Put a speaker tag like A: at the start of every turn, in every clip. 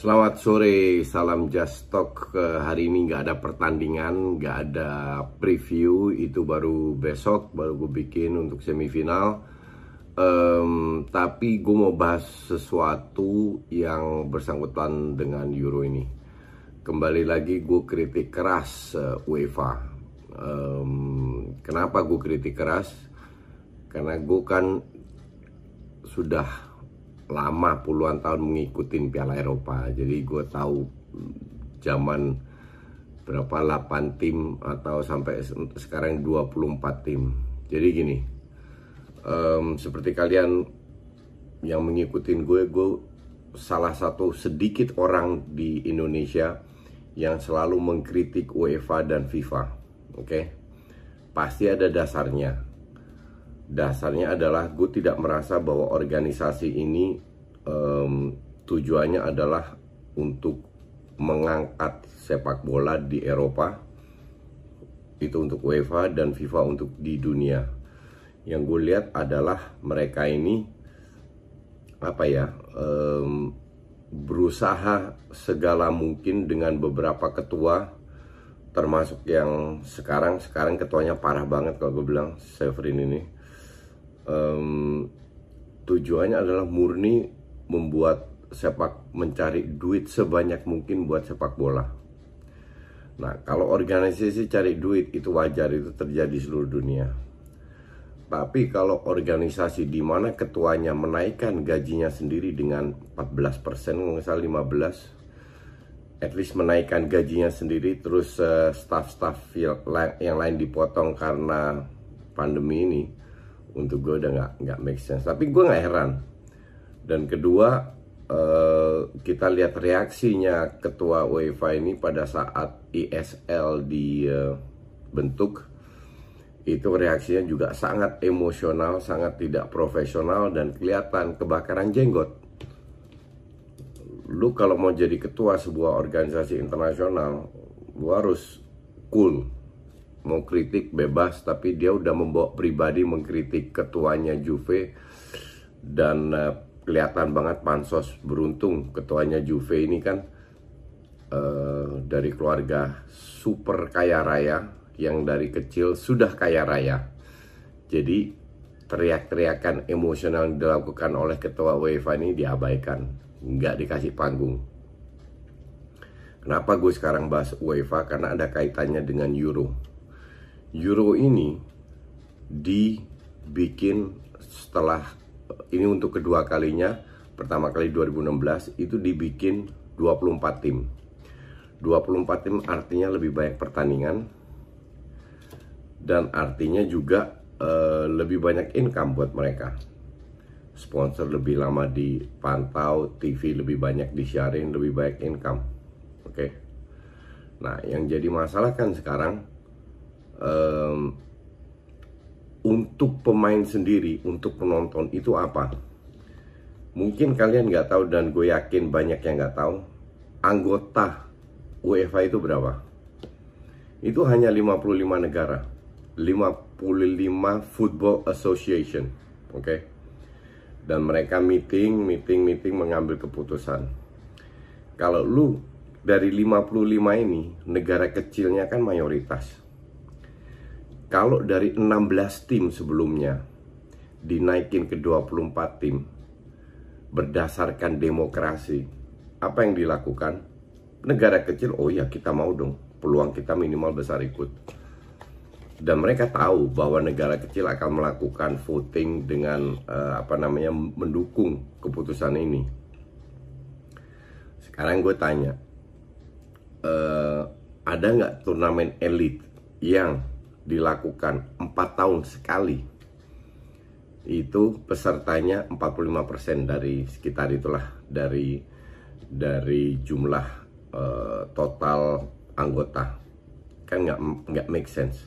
A: Selamat sore, salam Just Talk. Hari ini nggak ada pertandingan, nggak ada preview. Itu baru besok, baru gue bikin untuk semifinal. Um, tapi gue mau bahas sesuatu yang bersangkutan dengan Euro ini. Kembali lagi gue kritik keras uh, UEFA. Um, kenapa gue kritik keras? Karena gue kan sudah lama puluhan tahun mengikuti Piala Eropa. Jadi gue tahu zaman berapa 8 tim atau sampai sekarang 24 tim. Jadi gini, um, seperti kalian yang mengikuti gue, gue salah satu sedikit orang di Indonesia yang selalu mengkritik UEFA dan FIFA. Oke, okay? pasti ada dasarnya dasarnya adalah gue tidak merasa bahwa organisasi ini um, tujuannya adalah untuk mengangkat sepak bola di Eropa. Itu untuk UEFA dan FIFA untuk di dunia. Yang gue lihat adalah mereka ini apa ya um, berusaha segala mungkin dengan beberapa ketua termasuk yang sekarang. Sekarang ketuanya parah banget kalau gue bilang Severin ini um, tujuannya adalah murni membuat sepak mencari duit sebanyak mungkin buat sepak bola. Nah, kalau organisasi cari duit itu wajar itu terjadi seluruh dunia. Tapi kalau organisasi di mana ketuanya menaikkan gajinya sendiri dengan 14 persen, salah 15, at least menaikkan gajinya sendiri, terus uh, staff-staff yang lain dipotong karena pandemi ini, untuk gue udah nggak nggak make sense. Tapi gue nggak heran. Dan kedua uh, kita lihat reaksinya ketua UEFA ini pada saat ISL dibentuk. Uh, itu reaksinya juga sangat emosional sangat tidak profesional dan kelihatan kebakaran jenggot. Lu kalau mau jadi ketua sebuah organisasi internasional lu harus cool mau kritik bebas tapi dia udah membawa pribadi mengkritik ketuanya Juve. Dan uh, kelihatan banget pansos beruntung ketuanya Juve ini kan uh, dari keluarga super kaya raya yang dari kecil sudah kaya raya. Jadi teriak-teriakan emosional yang dilakukan oleh ketua UEFA ini diabaikan nggak dikasih panggung. Kenapa gue sekarang bahas UEFA? Karena ada kaitannya dengan Euro Euro ini dibikin setelah ini untuk kedua kalinya pertama kali 2016 itu dibikin 24 tim. 24 tim artinya lebih banyak pertandingan dan artinya juga uh, lebih banyak income buat mereka. Sponsor lebih lama dipantau TV lebih banyak disiarin lebih banyak income. Oke? Okay? nah yang jadi masalah kan sekarang um, untuk pemain sendiri, untuk penonton itu apa? Mungkin kalian nggak tahu dan gue yakin banyak yang nggak tahu. Anggota UEFA itu berapa? Itu hanya 55 negara. 55 Football Association. Oke. Okay? Dan mereka meeting, meeting, meeting mengambil keputusan. Kalau lu dari 55 ini, negara kecilnya kan mayoritas kalau dari 16 tim sebelumnya dinaikin ke 24 tim berdasarkan demokrasi, apa yang dilakukan? Negara kecil, oh ya kita mau dong, peluang kita minimal besar ikut. dan mereka tahu bahwa negara kecil akan melakukan voting dengan uh, apa namanya mendukung keputusan ini. Sekarang gue tanya, uh, ada nggak turnamen elit yang dilakukan empat tahun sekali? Itu pesertanya 45% dari sekitar itulah dari dari jumlah uh, total anggota. Kan nggak nggak make sense.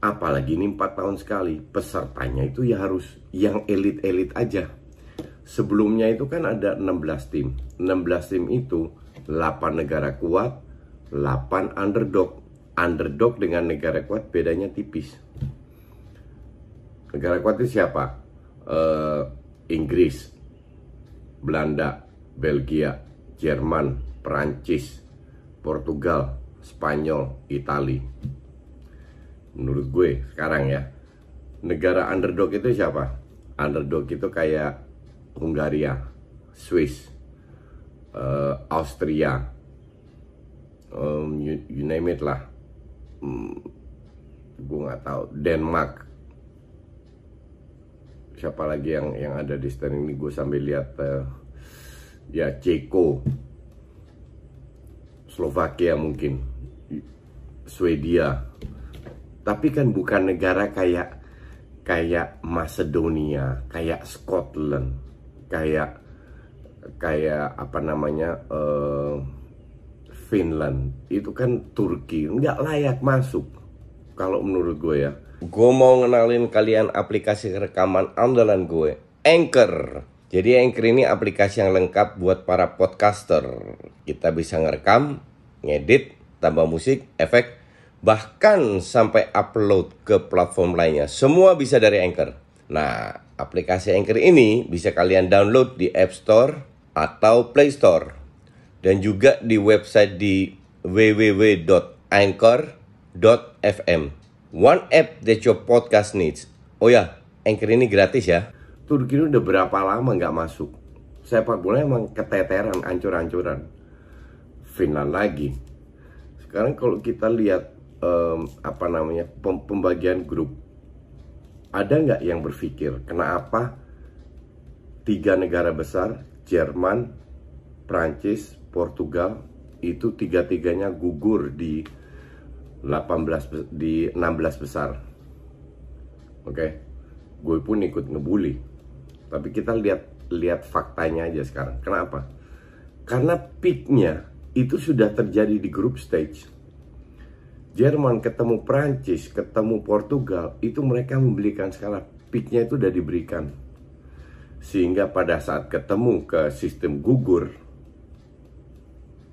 A: Apalagi ini empat tahun sekali pesertanya itu ya harus yang elit-elit aja. Sebelumnya itu kan ada 16 tim. 16 tim itu 8 negara kuat 8 underdog underdog dengan negara kuat bedanya tipis. Negara kuat itu siapa? Uh, Inggris Belanda Belgia Jerman Perancis Portugal Spanyol Itali. Menurut gue sekarang ya negara underdog itu siapa? Underdog itu kayak Hungaria Swiss uh, Austria um, you, you name it lah hmm, gue nggak tahu. Denmark. Siapa lagi yang yang ada di stand ini? Gue sambil lihat uh, ya Ceko. Slovakia mungkin. Swedia. Tapi kan bukan negara kayak kayak Macedonia, kayak Scotland, kayak kayak apa namanya uh, Finland. Itu kan Turki, nggak layak masuk kalau menurut gue ya. Gue mau ngenalin kalian aplikasi rekaman andalan gue, Anchor. Jadi Anchor ini aplikasi yang lengkap buat para podcaster. Kita bisa ngerekam, ngedit, tambah musik, efek, bahkan sampai upload ke platform lainnya. Semua bisa dari Anchor. Nah, aplikasi Anchor ini bisa kalian download di App Store atau Play Store dan juga di website di www.anchor.fm. One app that your podcast needs. Oh ya, Anchor ini gratis ya. Turki ini udah berapa lama nggak masuk? Sepak bola emang keteteran, ancur-ancuran. Final lagi. Sekarang kalau kita lihat um, apa namanya pembagian grup ada nggak yang berpikir kenapa tiga negara besar Jerman, Prancis, Portugal itu tiga-tiganya gugur di 18 di 16 besar. Oke. Okay? Gue pun ikut ngebully. Tapi kita lihat lihat faktanya aja sekarang. Kenapa? Karena peaknya itu sudah terjadi di grup stage Jerman ketemu Prancis, ketemu Portugal, itu mereka membelikan skala peaknya itu udah diberikan. Sehingga pada saat ketemu ke sistem gugur,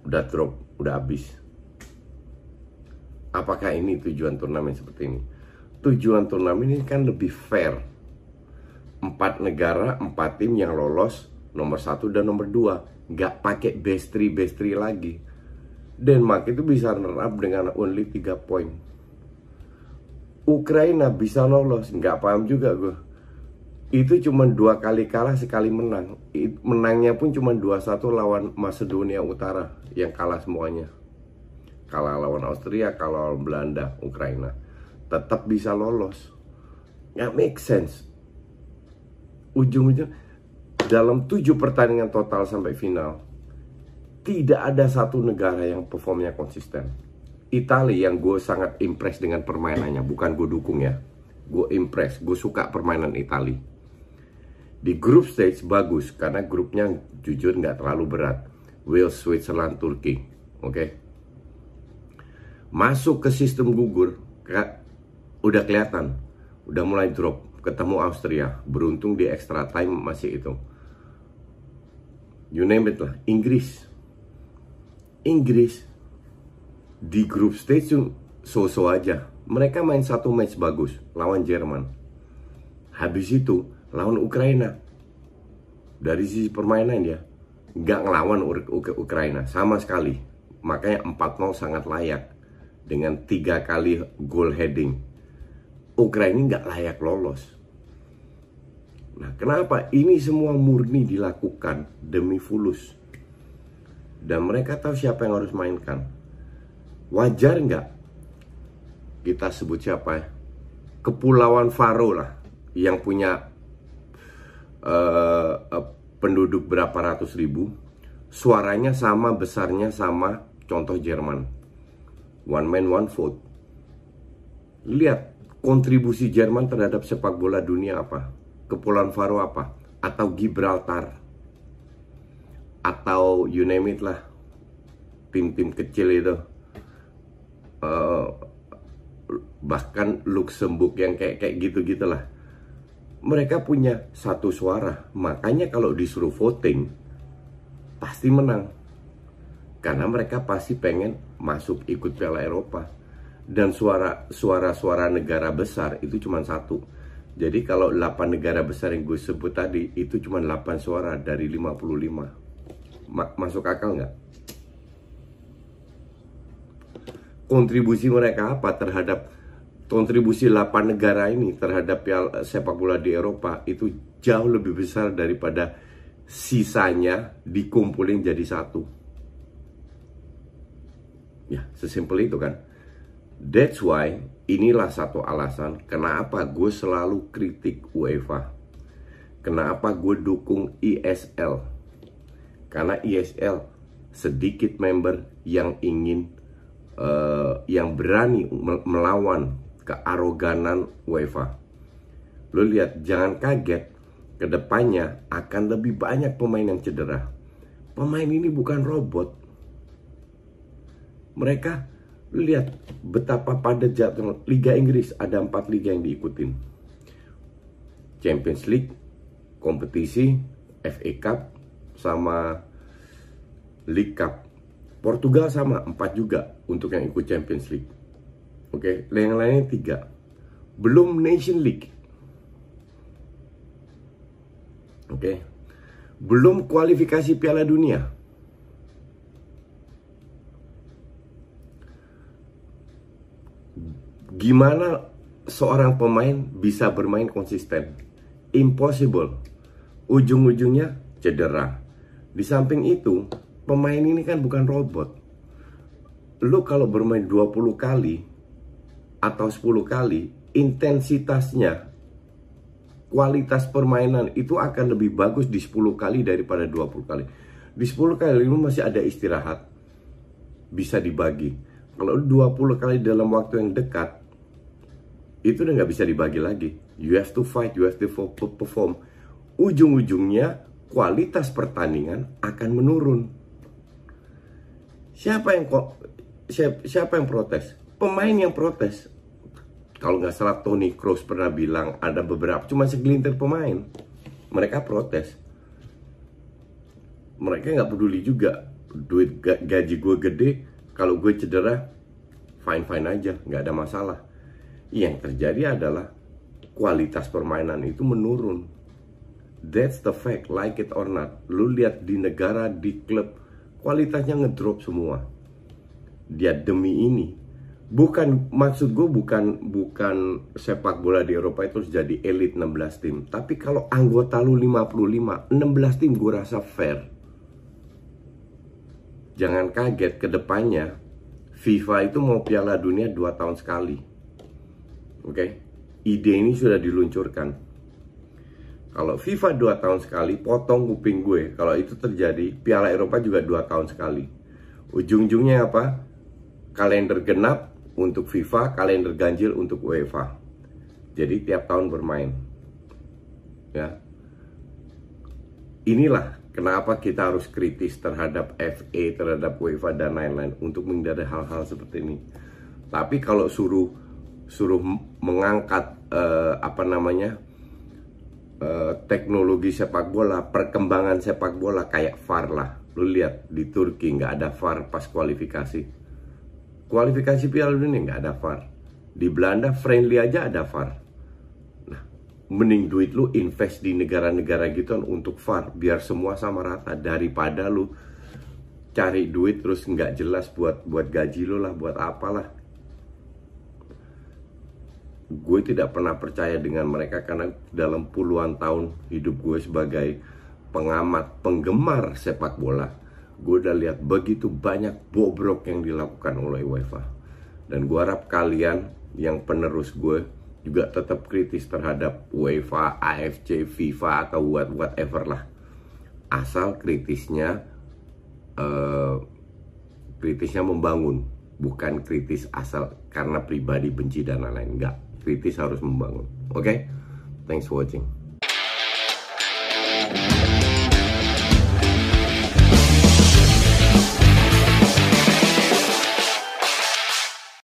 A: udah drop, udah habis. Apakah ini tujuan turnamen seperti ini? Tujuan turnamen ini kan lebih fair. Empat negara, empat tim yang lolos, nomor satu dan nomor dua. Nggak pakai best three, best three lagi Denmark itu bisa runner up dengan only 3 poin. Ukraina bisa lolos, nggak paham juga gue. Itu cuma dua kali kalah sekali menang. Menangnya pun cuma 2-1 lawan Macedonia Utara yang kalah semuanya. Kalah lawan Austria, kalah lawan Belanda, Ukraina. Tetap bisa lolos. Nggak make sense. Ujung-ujung dalam tujuh pertandingan total sampai final tidak ada satu negara yang performnya konsisten. Italia yang gue sangat impress dengan permainannya, bukan gue dukung ya. Gue impress, gue suka permainan Italia. Di grup stage bagus karena grupnya jujur nggak terlalu berat. Wales, Switzerland, Turki, oke. Okay? Masuk ke sistem gugur, kak, udah kelihatan, udah mulai drop. Ketemu Austria, beruntung di extra time masih itu. You name it lah, Inggris, Inggris di grup stage so-so aja. Mereka main satu match bagus lawan Jerman. Habis itu lawan Ukraina. Dari sisi permainan ya, nggak ngelawan Ukraina sama sekali. Makanya 4-0 sangat layak dengan tiga kali goal heading. Ukraina nggak layak lolos. Nah, kenapa ini semua murni dilakukan demi fulus? dan mereka tahu siapa yang harus mainkan. Wajar nggak kita sebut siapa ya Kepulauan Faro lah yang punya uh, penduduk berapa ratus ribu suaranya sama besarnya sama contoh Jerman. One man one vote. Lihat kontribusi Jerman terhadap sepak bola dunia apa? Kepulauan Faro apa? Atau Gibraltar? Atau you name it lah. Tim-tim kecil itu. Uh, bahkan Luxembourg yang kayak kayak gitu gitulah mereka punya satu suara. Makanya kalau disuruh voting pasti menang. Karena mereka pasti pengen masuk ikut Piala Eropa. Dan suara suara suara negara besar itu cuma satu. Jadi kalau 8 negara besar yang gue sebut tadi itu cuma 8 suara dari 55 Ma masuk akal nggak? Kontribusi mereka apa terhadap kontribusi 8 negara ini terhadap piala sepak bola di Eropa itu jauh lebih besar daripada sisanya dikumpulin jadi satu. Ya, sesimpel itu kan. That's why inilah satu alasan kenapa gue selalu kritik UEFA. Kenapa gue dukung ISL. Karena ISL sedikit member yang ingin uh, yang berani melawan kearoganan UEFA. Lo lihat, jangan kaget, ke depannya akan lebih banyak pemain yang cedera. Pemain ini bukan robot. Mereka, lo lihat betapa pada jatuh Liga Inggris ada empat liga yang diikutin. Champions League, kompetisi, FA Cup, sama League Cup. Portugal sama, empat juga untuk yang ikut Champions League. Oke, okay? yang lainnya tiga. Belum Nation League. Oke. Okay? Belum kualifikasi Piala Dunia. Gimana seorang pemain bisa bermain konsisten? Impossible. Ujung-ujungnya cedera. Di samping itu, pemain ini kan bukan robot. Lu kalau bermain 20 kali atau 10 kali, intensitasnya kualitas permainan itu akan lebih bagus di 10 kali daripada 20 kali. Di 10 kali lu masih ada istirahat. Bisa dibagi. Kalau 20 kali dalam waktu yang dekat, itu udah nggak bisa dibagi lagi. You have to fight, you have to perform. Ujung-ujungnya kualitas pertandingan akan menurun. Siapa yang kok siapa, siapa yang protes? Pemain yang protes. Kalau nggak salah Tony Kroos pernah bilang ada beberapa cuma segelintir pemain. Mereka protes. Mereka nggak peduli juga duit gaji gue gede. Kalau gue cedera, fine fine aja, nggak ada masalah. Yang terjadi adalah kualitas permainan itu menurun. That's the fact, like it or not. Lu lihat di negara, di klub, kualitasnya ngedrop semua. Dia demi ini. Bukan maksud gue bukan bukan sepak bola di Eropa itu jadi elit 16 tim. Tapi kalau anggota lu 55, 16 tim gue rasa fair. Jangan kaget ke depannya FIFA itu mau piala dunia 2 tahun sekali. Oke. Okay? Ide ini sudah diluncurkan kalau FIFA dua tahun sekali, potong kuping gue. Kalau itu terjadi, Piala Eropa juga dua tahun sekali. Ujung-ujungnya apa? Kalender genap untuk FIFA, kalender ganjil untuk UEFA. Jadi tiap tahun bermain. Ya. Inilah kenapa kita harus kritis terhadap FA, terhadap UEFA dan lain-lain untuk menghindari hal-hal seperti ini. Tapi kalau suruh suruh mengangkat uh, apa namanya? Eh, teknologi sepak bola, perkembangan sepak bola kayak VAR lah. Lu lihat di Turki nggak ada VAR pas kualifikasi. Kualifikasi Piala Dunia nggak ada VAR. Di Belanda friendly aja ada VAR. Nah, mending duit lu invest di negara-negara gitu untuk VAR biar semua sama rata daripada lu cari duit terus nggak jelas buat buat gaji lu lah, buat apalah gue tidak pernah percaya dengan mereka karena dalam puluhan tahun hidup gue sebagai pengamat penggemar sepak bola gue udah lihat begitu banyak bobrok yang dilakukan oleh UEFA dan gue harap kalian yang penerus gue juga tetap kritis terhadap UEFA, AFC, FIFA atau what whatever lah. Asal kritisnya uh, kritisnya membangun, bukan kritis asal karena pribadi benci dan lain-lain. Enggak, kritis harus membangun. Oke, okay? thanks for watching.